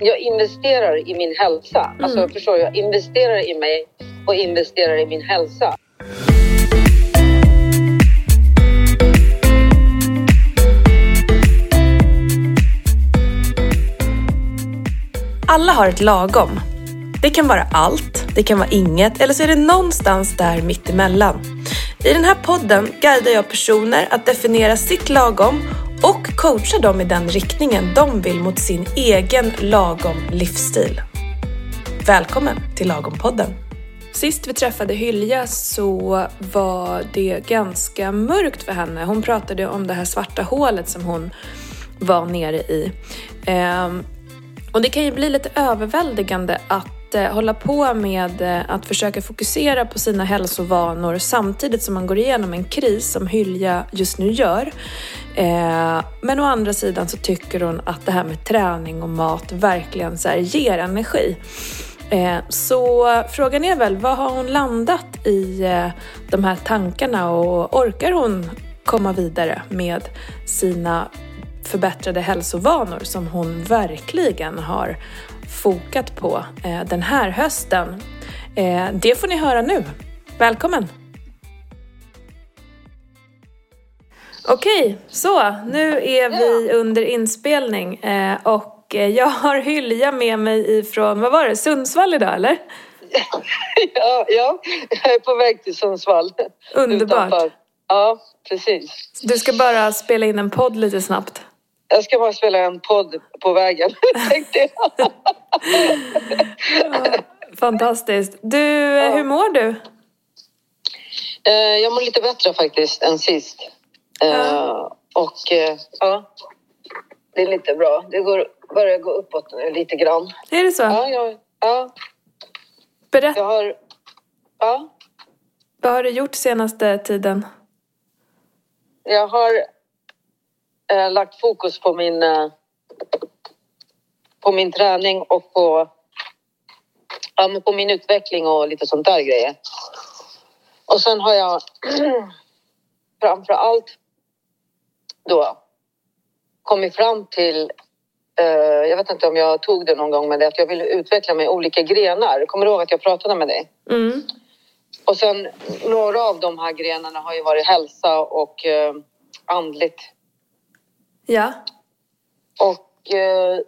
jag investerar i min hälsa. Alltså Mm. förstår du? Jag investerar i mig och investerar i min hälsa. Alla har ett lagom. Det kan vara allt, det kan vara inget eller så är det någonstans där mittemellan. I den här podden guidar jag personer att definiera sitt lagom coacha dem i den riktningen de vill mot sin egen lagom livsstil. Välkommen till Lagom-podden! Sist vi träffade Hylja så var det ganska mörkt för henne. Hon pratade om det här svarta hålet som hon var nere i. Ehm, och det kan ju bli lite överväldigande att att eh, hålla på med eh, att försöka fokusera på sina hälsovanor samtidigt som man går igenom en kris som Hylja just nu gör. Eh, men å andra sidan så tycker hon att det här med träning och mat verkligen så här ger energi. Så frågan är väl, vad har hon landat i de här tankarna och orkar hon komma vidare med sina förbättrade hälsovanor som hon verkligen har fokat på eh, den här hösten. Eh, det får ni höra nu. Välkommen! Okej, så nu är vi under inspelning eh, och jag har Hylja med mig ifrån, vad var det, Sundsvall idag eller? Ja, ja, jag är på väg till Sundsvall. Underbart. Utanför. Ja, precis. Du ska bara spela in en podd lite snabbt. Jag ska bara spela en podd på vägen, tänkte jag. Fantastiskt. Du, Ja. hur mår du? Eh, Jag mår lite bättre faktiskt än sist. Eh, Ja. Och eh, ja, det är lite bra. Det går, börjar gå uppåt nu lite grann. Är det så? Ja, jag, ja, Berätta, jag har... Ja, vad har du gjort senaste tiden? jag har eh, lagt fokus på min, eh, på min träning och på, ja, på min utveckling och lite sånt där grejer. Och sen har jag framför allt då kommit fram till, eh, jag vet inte om jag tog det någon gång, men det att jag vill utveckla mig i olika grenar. Kommer du ihåg att jag pratade med dig? Mm. Och sen några av de här grenarna har ju varit hälsa och eh, andligt. Ja. Och, eh,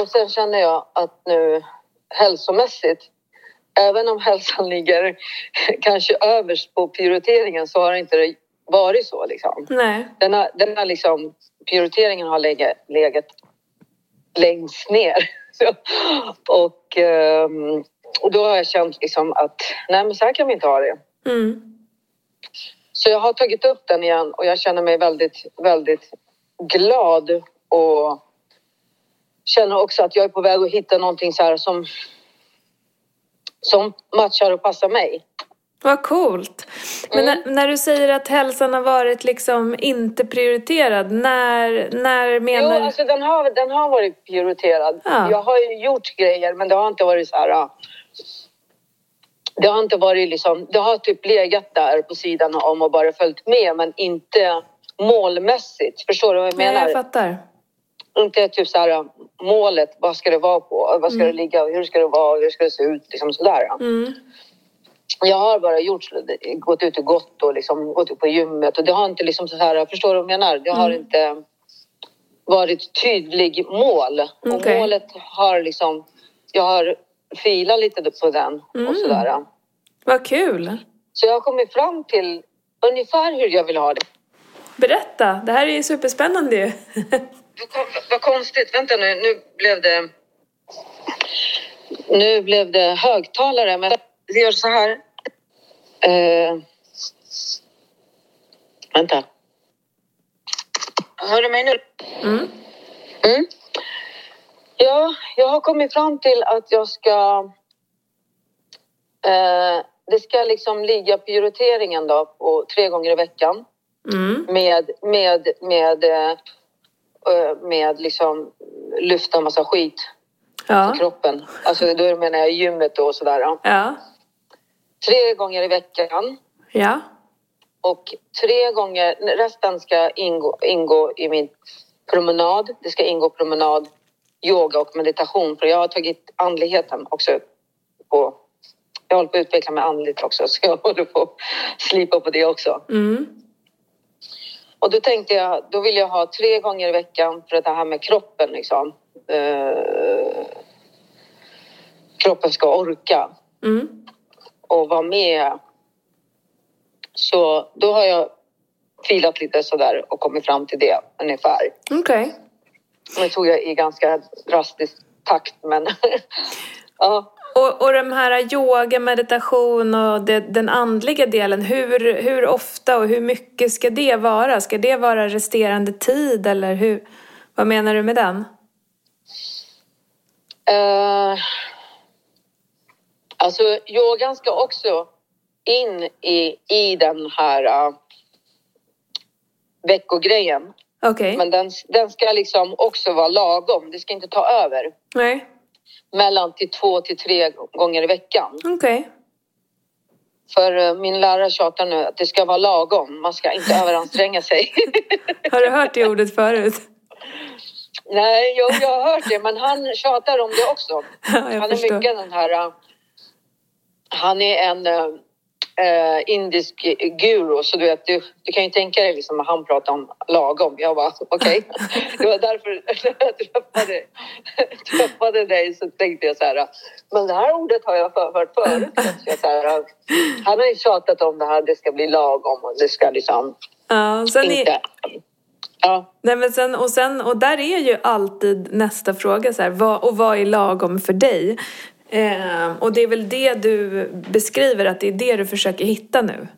och sen känner jag att nu hälsomässigt, även om hälsan ligger kanske överst på prioriteringen så har det inte varit så. Liksom. Nej. Den har, den har liksom, prioriteringen har legat, legat längst ner. Och, ehm, och då har jag känt liksom att nej men så här kan vi inte ha det. Mm. Så jag har tagit upp den igen och jag känner mig väldigt, väldigt glad och känner också att jag är på väg att hitta någonting så här som, som matchar och passar mig. Vad coolt. Men Mm. när, när du säger att hälsan har varit liksom inte prioriterad, när, när Jo, menar alltså den har, den har varit prioriterad. Ja. Jag har ju gjort grejer men det har inte varit så här... Det har inte varit liksom... Det har typ legat där på sidan om och bara följt med men inte målmässigt. Förstår du vad jag Nej, menar? jag fattar. inte typ så här målet, vad ska det vara på, vad ska det ligga, hur ska det vara, hur ska det se ut, liksom sådär. Mm. Jag har bara gjort, gått ut och gått och liksom gått upp på gymmet och det har inte liksom så här, förstår du vad jag menar? Det har Mm. inte varit tydlig mål och Okej. målet har liksom, jag har filat lite på den Mm. och sådär. Vad kul. Så jag har kommit fram till ungefär hur jag vill ha det. Berätta, det här är ju superspännande ju. Vad kon- Vad konstigt. Vänta nu. Nu blev det... Nu blev det högtalare. Men vi gör så här. Eh, vänta. Hör du mig nu? Mm. Mm. Ja, jag har kommit fram till att jag ska... Eh, det ska liksom ligga prioriteringen då på tre gånger i veckan Mm. med, med, med, eh, eh, med liksom lyfta massa skit Ja. på kroppen. Alltså då menar jag gymmet och sådär. Ja. Tre gånger i veckan Ja. och tre gånger, resten ska ingå, ingå i min promenad. Det ska ingå promenad yoga och meditation. För jag har tagit andligheten också på... Jag håller på att utveckla mig andligt också så jag håller på att slipa på det också. Mm. Och då tänkte jag, då vill jag ha tre gånger i veckan för det här med kroppen liksom. Eh, kroppen ska orka Mm. och vara med. Så då har jag filat lite sådär och kommit fram till det ungefär. Okej. Nu tog jag i ganska drastisk takt men ja. Och, och de här yoga, meditation och det, den andliga delen, hur, hur ofta och hur mycket ska det vara? Ska det vara resterande tid eller hur? Vad menar du med den? Eh, alltså yogan ska också in i, i den här uh, veckogrejen. Okej. Men den, den ska liksom också vara lagom. Det ska inte ta över. Nej. Mellan till två till tre gånger i veckan. Okej. För eh, min lärare tjatar nu att det ska vara lagom. Man ska inte överanstränga sig. Har du hört det ordet förut? Nej, jag, jag har hört det, men han tjatar om det också. Ja, Han är förstår. mycket den här... uh, Han är en uh, indisk guru, så du vet, du, du kan ju tänka dig liksom att han pratar om lagom. Jag bara, okej. Det var därför jag träffade, träffade dig så tänkte jag så här, men det här ordet har jag hört förut. Jag så här, han har ju tjatat om det här, det ska bli lagom och det ska liksom Ja, inte... Ja. nej men sen, och, sen, och där är ju alltid nästa fråga så här, vad, och vad är lagom för dig? Eh, och det är väl det du beskriver, att det är det du försöker hitta nu?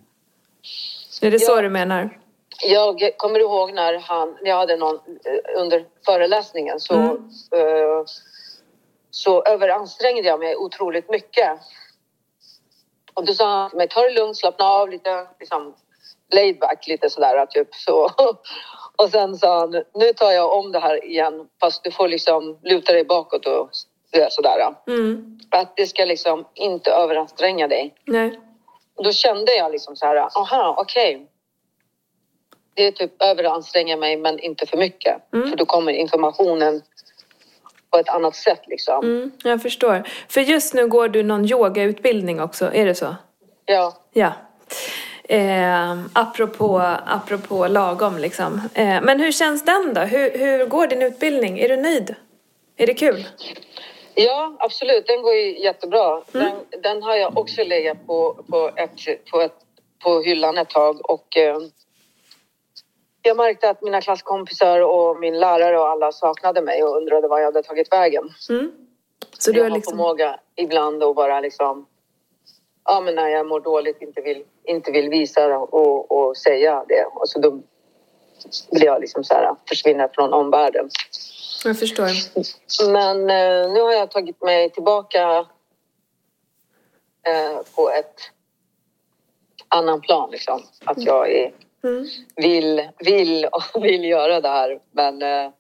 Är det så Ja. du menar? Jag kommer ihåg när han, jag hade någon eh, under föreläsningen så, Mm. eh, så överansträngde jag mig otroligt mycket. Och då sa han till mig, ta det lugnt, slappna av lite, liksom laid back lite sådär typ så. Och sen sa han, nu tar jag om det här igen fast du får liksom luta dig bakåt och sådär. Mm. Att det ska liksom inte överanstränga dig. Nej. Då kände jag liksom så här, aha, okej. Det är typ överanstränga mig men inte för mycket. Mm. För då kommer informationen på ett annat sätt liksom. Mm, jag förstår. För just nu går du någon yogautbildning också, är det så? Ja. Ja. Eh, apropå, apropå lagom liksom. Eh, men hur känns den då? Hur, hur går din utbildning? Är du nöjd? Är det kul? Ja, absolut. Den går ju jättebra. Den, den har jag också legat på, på, ett, på, ett, på hyllan ett tag. Och, eh, jag märkte att mina klasskompisar och min lärare och alla saknade mig och undrade var jag hade tagit vägen. Mm. Så du jag har liksom... förmåga ibland att bara liksom... Ja, men när jag mår dåligt inte vill, inte vill visa och, och säga det. Och så då blir jag liksom så här, försvinner från omvärlden. Jag förstår. Men eh, nu har jag tagit mig tillbaka eh, på ett annan plan. Liksom. Att jag är, Mm. vill, vill och vill göra det här. Men, eh,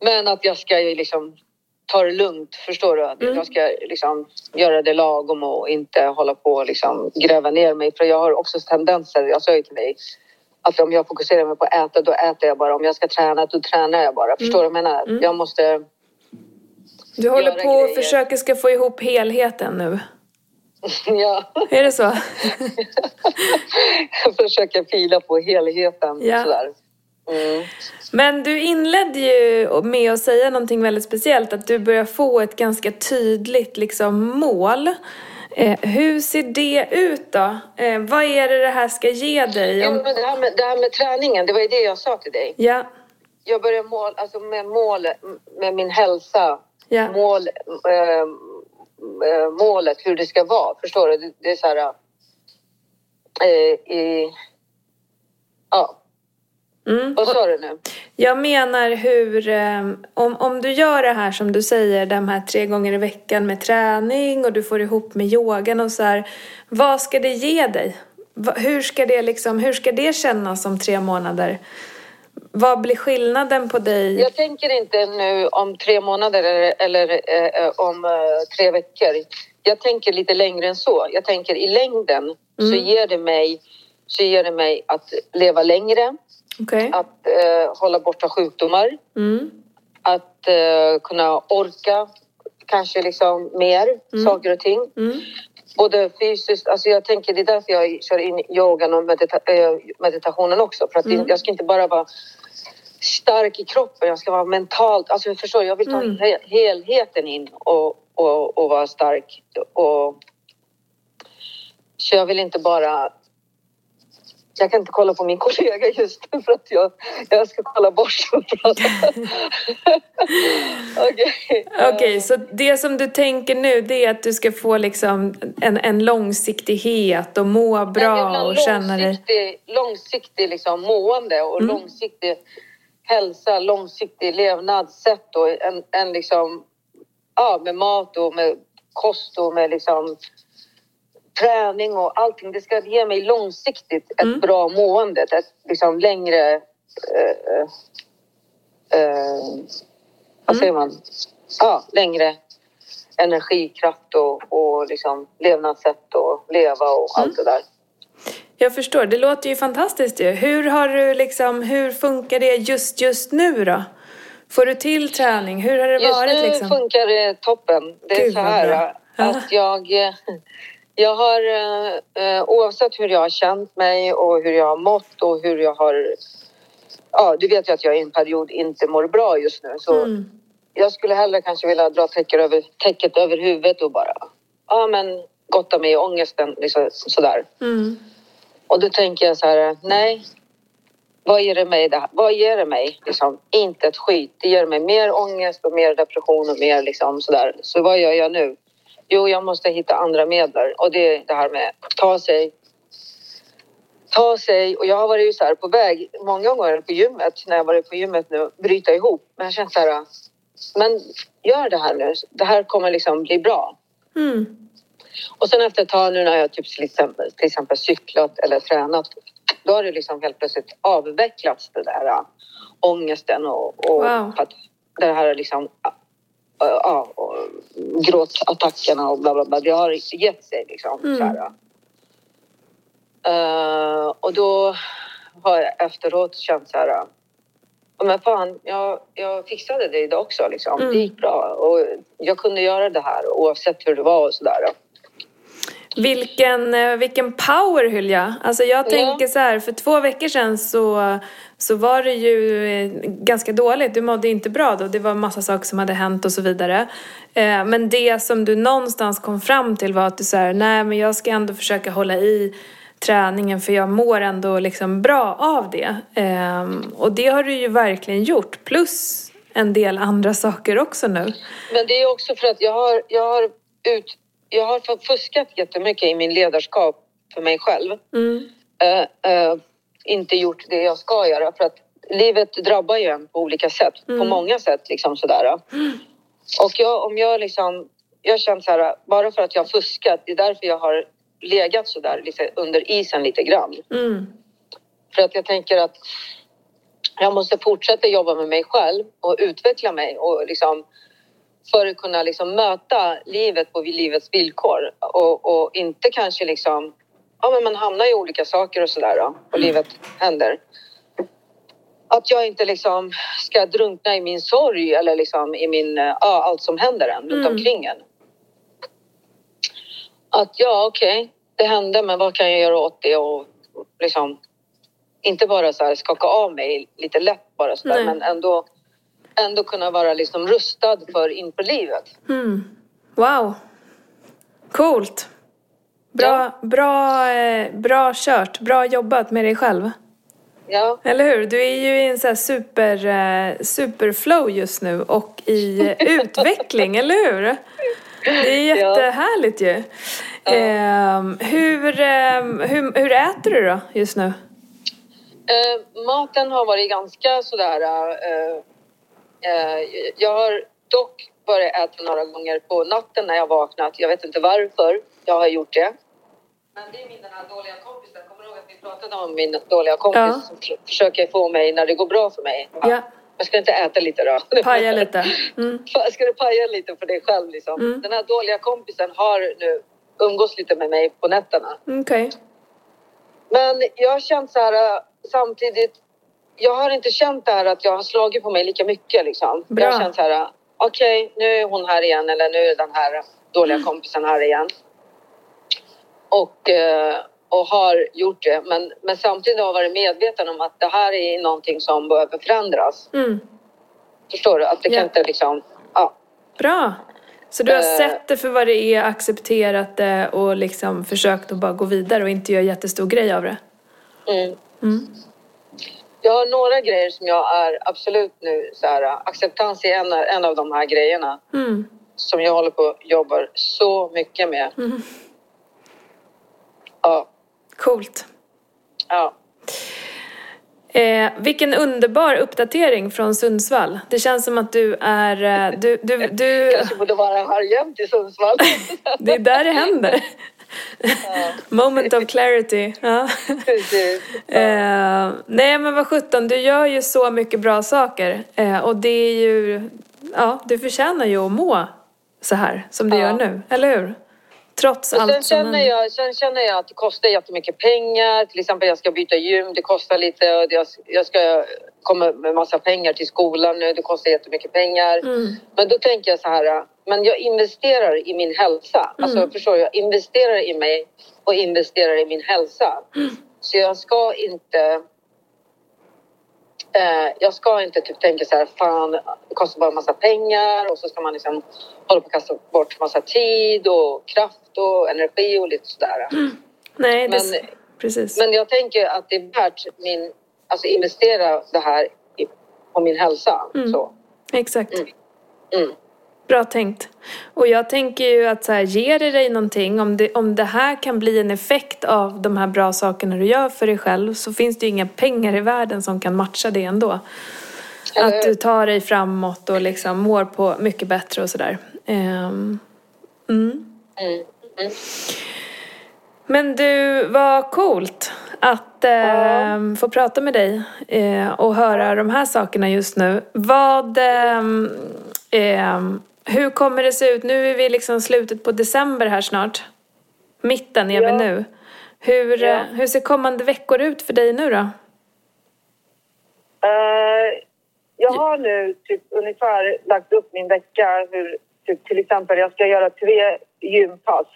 men att jag ska liksom ta det lugnt, förstår du? Att Mm. Jag ska liksom göra det lagom och inte hålla på och liksom gräva ner mig. För jag har också tendenser, jag sa ju till dig, att om jag fokuserar mig på att äta, då äter jag bara. Om jag ska träna, då tränar jag bara. Förstår du vad jag menar? Mm. Jag måste... Du håller på och grejer. försöker ska få ihop helheten nu. Ja, Är det så? jag försöker fila på helheten. Ja. Sådär. Mm. Men du inledde ju med att säga någonting väldigt speciellt, att du börjar få ett ganska tydligt liksom, mål. Eh, hur ser det ut då? Eh, vad är det det här ska ge dig? Jo, Om... men det, här med, det här med träningen, det var ju det jag sa till dig. Ja, Jag börjar mål, alltså med mål med min hälsa. ja. Mål, eh, eh, målet, hur det ska vara. Förstår du? Det, det är så här... Eh, i, ja, Mm. vad sa du nu? Jag menar hur, eh, om, om du gör det här som du säger, de här tre gånger i veckan med träning och du får ihop med yogan och så här. Vad ska det ge dig? Hur, ska det liksom, hur ska det kännas om tre månader? Vad blir skillnaden på dig? Jag tänker inte nu om tre månader eller, eller eh, om eh, tre veckor. Jag tänker lite längre än så. Jag tänker i längden så, Mm. ger det mig, så ger det mig att leva längre, Okej? att eh, hålla borta sjukdomar, Mm. att eh, kunna orka kanske liksom mer Mm. saker och ting. Mm. Både fysiskt, alltså jag tänker det är därför jag kör in yogan och medita- eh, meditationen också. För att Mm. jag ska inte bara vara stark i kroppen, jag ska vara mentalt, alltså jag förstår, jag vill ta Mm. he- helheten in och, och, och vara stark. Och, så jag vill inte bara jag kan inte kolla på min kollega just nu för att jag, jag ska kolla bort och prata. Okej. Okej, så det som du tänker nu det är att du ska få liksom en, en långsiktighet och må bra och känna dig... långsiktig liksom mående och Mm. långsiktig hälsa, långsiktig levnadssätt och en, en liksom, ja, med mat och med kost och med liksom träning och allting. Det ska ge mig långsiktigt ett Mm. bra mående, ett liksom längre eh, eh, vad Mm. säger man? Ja, längre energikraft och, och liksom levnadssätt och leva och Mm. allt det där. Jag förstår, det låter ju fantastiskt ju. Hur har du liksom, hur funkar det just just nu då? Får du till träning? Hur har det Just varit nu liksom? funkar det toppen. Det är Gud, så här att jag, eh, jag har eh, eh, oavsett hur jag har känt mig och hur jag har mått och hur jag har... Ja, du vet ju att jag i en period inte mår bra just nu. Så Mm. jag skulle hellre kanske vilja dra täcket över, täcket över huvudet och bara ja, men gotta mig i ångesten. Liksom, sådär. Mm. Och då tänker jag så här, nej. Vad ger det mig? Det här? Vad ger det mig? Liksom, inte ett skit. Det ger mig mer ångest och mer depression och mer liksom sådär. Så vad gör jag nu? Jo, jag måste hitta andra medel och det är det här med att ta sig. Ta sig och jag har varit så här på väg många gånger på gymmet när jag varit på gymmet nu bryta ihop. Men jag känner så här. Men gör det här nu. Det här kommer liksom bli bra. Mm. Och sen efter ett tag nu när jag typ till exempel, till exempel cyklat eller tränat då har det liksom helt plötsligt avvecklats det där äh, ångesten och, och Wow. att det här liksom ja, och gråtattackerna och bla bla bla. Det har gett sig liksom. Mm. Så här. Eh, och då har jag efteråt känt så här. "Ja, Men fan, jag, jag fixade det idag också. Liksom. Mm. Det gick bra och jag kunde göra det här oavsett hur det var och sådär. Vilken, eh, vilken power Hylja! Alltså jag tänker så här, för två veckor sedan så, så var det ju eh, ganska dåligt. Du mådde inte bra då. Det var massa saker som hade hänt och så vidare. Eh, Men det som du någonstans kom fram till var att du så här, nej men jag ska ändå försöka hålla i träningen för jag mår ändå liksom bra av det. Ehm, Och det har du ju verkligen gjort. Plus en del andra saker också nu. Men det är också för att jag har, jag har, ut, jag har fuskat jättemycket i min ledarskap för mig själv. Mm. Eh, eh, inte gjort det jag ska göra för att livet drabbar ju en på olika sätt. På Mm. många sätt liksom sådär. Och jag, om jag liksom, jag känner så här, bara för att jag har fuskat, det är därför jag har legat sådär lite under isen lite grann. Mm. För att jag tänker att jag måste fortsätta jobba med mig själv och utveckla mig och liksom för att kunna liksom möta livet på livets villkor och, och inte kanske liksom ja men man hamnar i olika saker och sådär och livet händer. Att jag inte liksom ska drunkna i min sorg eller liksom i min, ja, allt som händer en runt Mm. omkring en. Att ja, okej, det hände, men vad kan jag göra åt det och liksom inte bara så här skaka av mig lite lätt bara så där, men ändå, ändå kunna vara liksom rustad för inför livet. Mm. Wow. Coolt. Bra, bra, eh, bra kört. Bra jobbat med dig själv. Ja, Eller hur? Du är ju i en så här super, eh, superflow just nu och i eh, utveckling, eller hur? Det är jättehärligt ju. Ehm, hur, ehm, hur, hur äter du då just nu? Eh, maten har varit ganska sådär... Eh, eh, jag har dock börjat äta några gånger på natten när jag vaknat. Jag vet inte varför jag har gjort det. Men det är min den här dåliga kompisen. Kommer du ihåg att vi pratade om min dåliga kompis Ja. som för- försöker få mig när det går bra för mig? Ja, Jag ska inte äta lite då? paja lite. Mm. Ska du paja lite för dig själv liksom? Mm. Den här dåliga kompisen har nu umgås lite med mig på nätterna. Okej. Men jag har känt så här äh, samtidigt. Jag har inte känt det här att jag har slagit på mig lika mycket liksom. Bra. Jag har känt så här, okej, nu är hon här igen eller nu är den här dåliga kompisen här igen. Och, eh, och har gjort det. Men, men samtidigt har jag varit medveten om att det här är någonting som behöver förändras. Mm. Förstår du? Att det Ja. kan inte liksom, ja. Bra. Så du har Eh. sett det för vad det är, accepterat det och liksom försökt att bara gå vidare och inte göra jättestor grej av det? Mm. Mm. Jag har några grejer som jag är absolut nu så här, acceptans är en, en av de här grejerna Mm. som jag håller på och jobbar så mycket med. Mm. Ja, Coolt. ja. Eh, vilken underbar uppdatering från Sundsvall. Det känns som att du är... Eh, du, du, du, Kanske borde vara här jämt i Sundsvall. det är där det händer. Moment of clarity. Ja. precis. Eh, nej men vad sjutton, du gör ju så mycket bra saker. Eh, och det är ju... Ja, du förtjänar ju att må så här som du Ja. gör nu. Eller hur? Trots Och sen, allt som känner jag, sen känner jag att det kostar jättemycket pengar. Till exempel jag ska byta gym, det kostar lite. Och jag, jag ska komma med massa pengar till skolan nu, det kostar jättemycket pengar. Mm. Men då tänker jag så här, men jag investerar i min hälsa. Alltså Mm. förstår du? Jag investerar i mig och investerar i min hälsa. Så jag ska inte... Eh, jag ska inte typ tänka så här, fan det kostar bara en massa pengar och så ska man liksom hålla på att kasta bort massa tid och kraft och energi och lite sådär. Nej, det, Men- precis. Men jag tänker att det är värt min, alltså investera det här i, på min hälsa. Mm. Så. Exakt. Mm. Bra tänkt. Och jag tänker ju att så här, ger det dig någonting, om det, om det här kan bli en effekt av de här bra sakerna du gör för dig själv så finns det ju inga pengar i världen som kan matcha det ändå. Att du tar dig framåt och liksom mår på mycket bättre och sådär. Ehm, mm. Mm. Mm. Men du, vad coolt att ehm, få prata med dig eh, och höra de här sakerna just nu. Vad, ehm, hur kommer det se ut? Nu är vi liksom slutet på december här snart. Mitten är vi Ja. nu. Hur, Ja. eh, hur ser kommande veckor ut för dig nu då? Eh, jag har nu typ ungefär lagt upp min vecka. Hur, typ, till exempel, jag ska göra tre gympass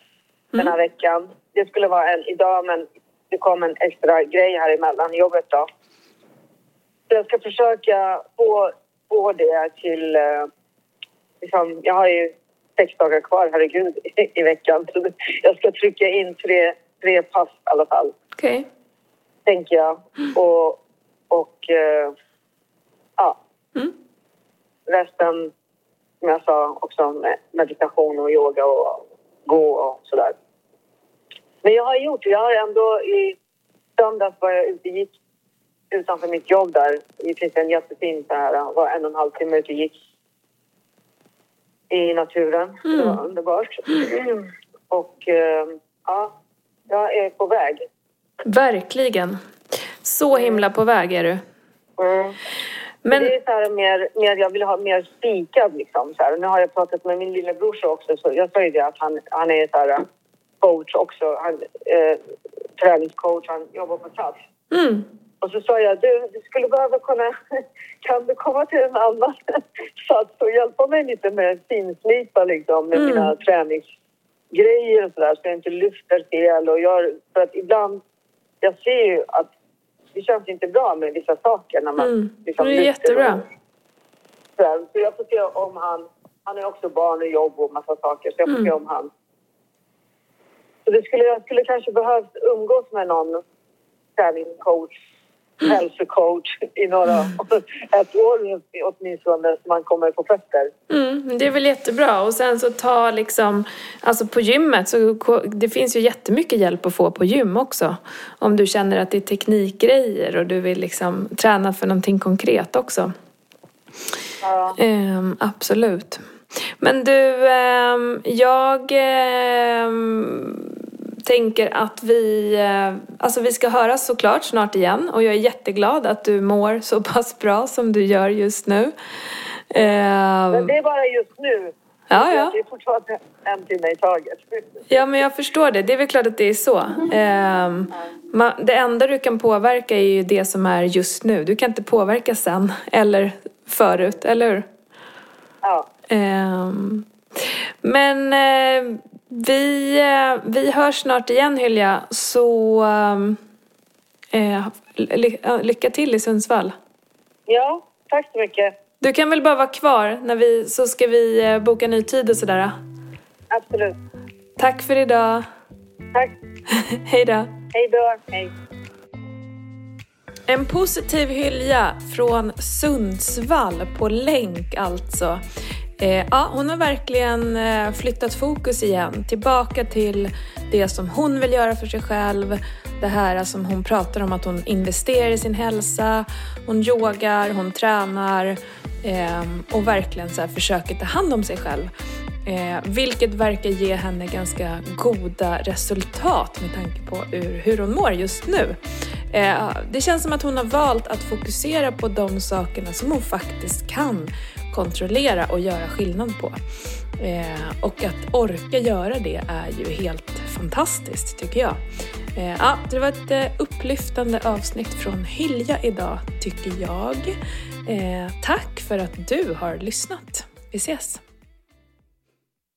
den här veckan. Det skulle vara en idag, men det kom en extra grej här emellan jobbet då. Så jag ska försöka få, få det till... Eh, liksom, jag har ju sex dagar kvar, herregud, i, i veckan. Så jag ska trycka in tre, tre pass i alla fall Okej. tänker jag. Och, och eh, ja, Mm. resten som jag sa också med meditation och yoga och gå och sådär. Men jag har gjort det. Jag har ändå i söndags var jag ute och gick utanför mitt jobb där. Det finns en jättefin så här, var en och en halv timme ute och gick i naturen. Det var underbart. Och eh, ja, jag är på väg. Verkligen. Så himla på väg är du. Mm. Men Det är så här mer, mer, jag vill ha mer spikad liksom. Så här. Nu har jag pratat med min lillebror också, så jag sa ju det att han, han är så här coach också. Han, eh, träningscoach, han jobbar på plats. mm, Och så sa jag, du, du skulle behöva kunna, kan du komma till en annan sats och hjälpa mig lite med finslipa liksom med Mm. mina träningsgrejer och sådär så jag inte lyfter fel och gör, för att ibland, jag ser ju att det känns inte bra med vissa saker när man Mm. liksom Det är jättebra. Så jag får se om han, han är också barn och jobb och massa saker så jag får Mm. se om han så det skulle, jag skulle kanske behövt umgås med någon träningscoach, hälsocoach i några, ett år åtminstone så man kommer på fötter. Mm, det är väl jättebra. Och sen så ta liksom, alltså på gymmet så det finns ju jättemycket hjälp att få på gym också. Om du känner att det är teknikgrejer och du vill liksom träna för någonting konkret också. Ja. Ehm, absolut. Men du, ehm, jag ehm, tänker att vi, eh, alltså vi ska höras såklart snart igen och jag är jätteglad att du mår så pass bra som du gör just nu. Ehm, Men det är bara just nu. Ja, ja. Det är fortfarande en timme i taget. Ja, men jag förstår det. Det är väl klart att det är så. Ehm, det enda du kan påverka är ju det som är just nu. Du kan inte påverka sen eller förut, eller hur? Ja, Ehm, men eh, vi, eh, vi hörs snart igen Hylja, så ehm, eh, ly- ja, lycka till i Sundsvall. ja tack så mycket. Du kan väl bara vara kvar när vi, så ska vi eh, boka ny tid och sådär. Absolut. Tack för idag. Tack. Hej då. Hej då. Hej. En positiv hylja från Sundsvall på länk alltså. Eh, ja, hon har verkligen eh, flyttat fokus igen, tillbaka till det som hon vill göra för sig själv. Det här som hon pratar om att hon investerar i sin hälsa, hon yogar, hon tränar eh, och verkligen så här försöker ta hand om sig själv. Eh, vilket verkar ge henne ganska goda resultat med tanke på hur hon mår just nu. Eh, det känns som att hon har valt att fokusera på de sakerna som hon faktiskt kan kontrollera och göra skillnad på. Eh, och att orka göra det är ju helt fantastiskt tycker jag. Eh, ja, det var ett eh, upplyftande avsnitt från Hylja idag tycker jag. Eh, tack för att du har lyssnat. Vi ses!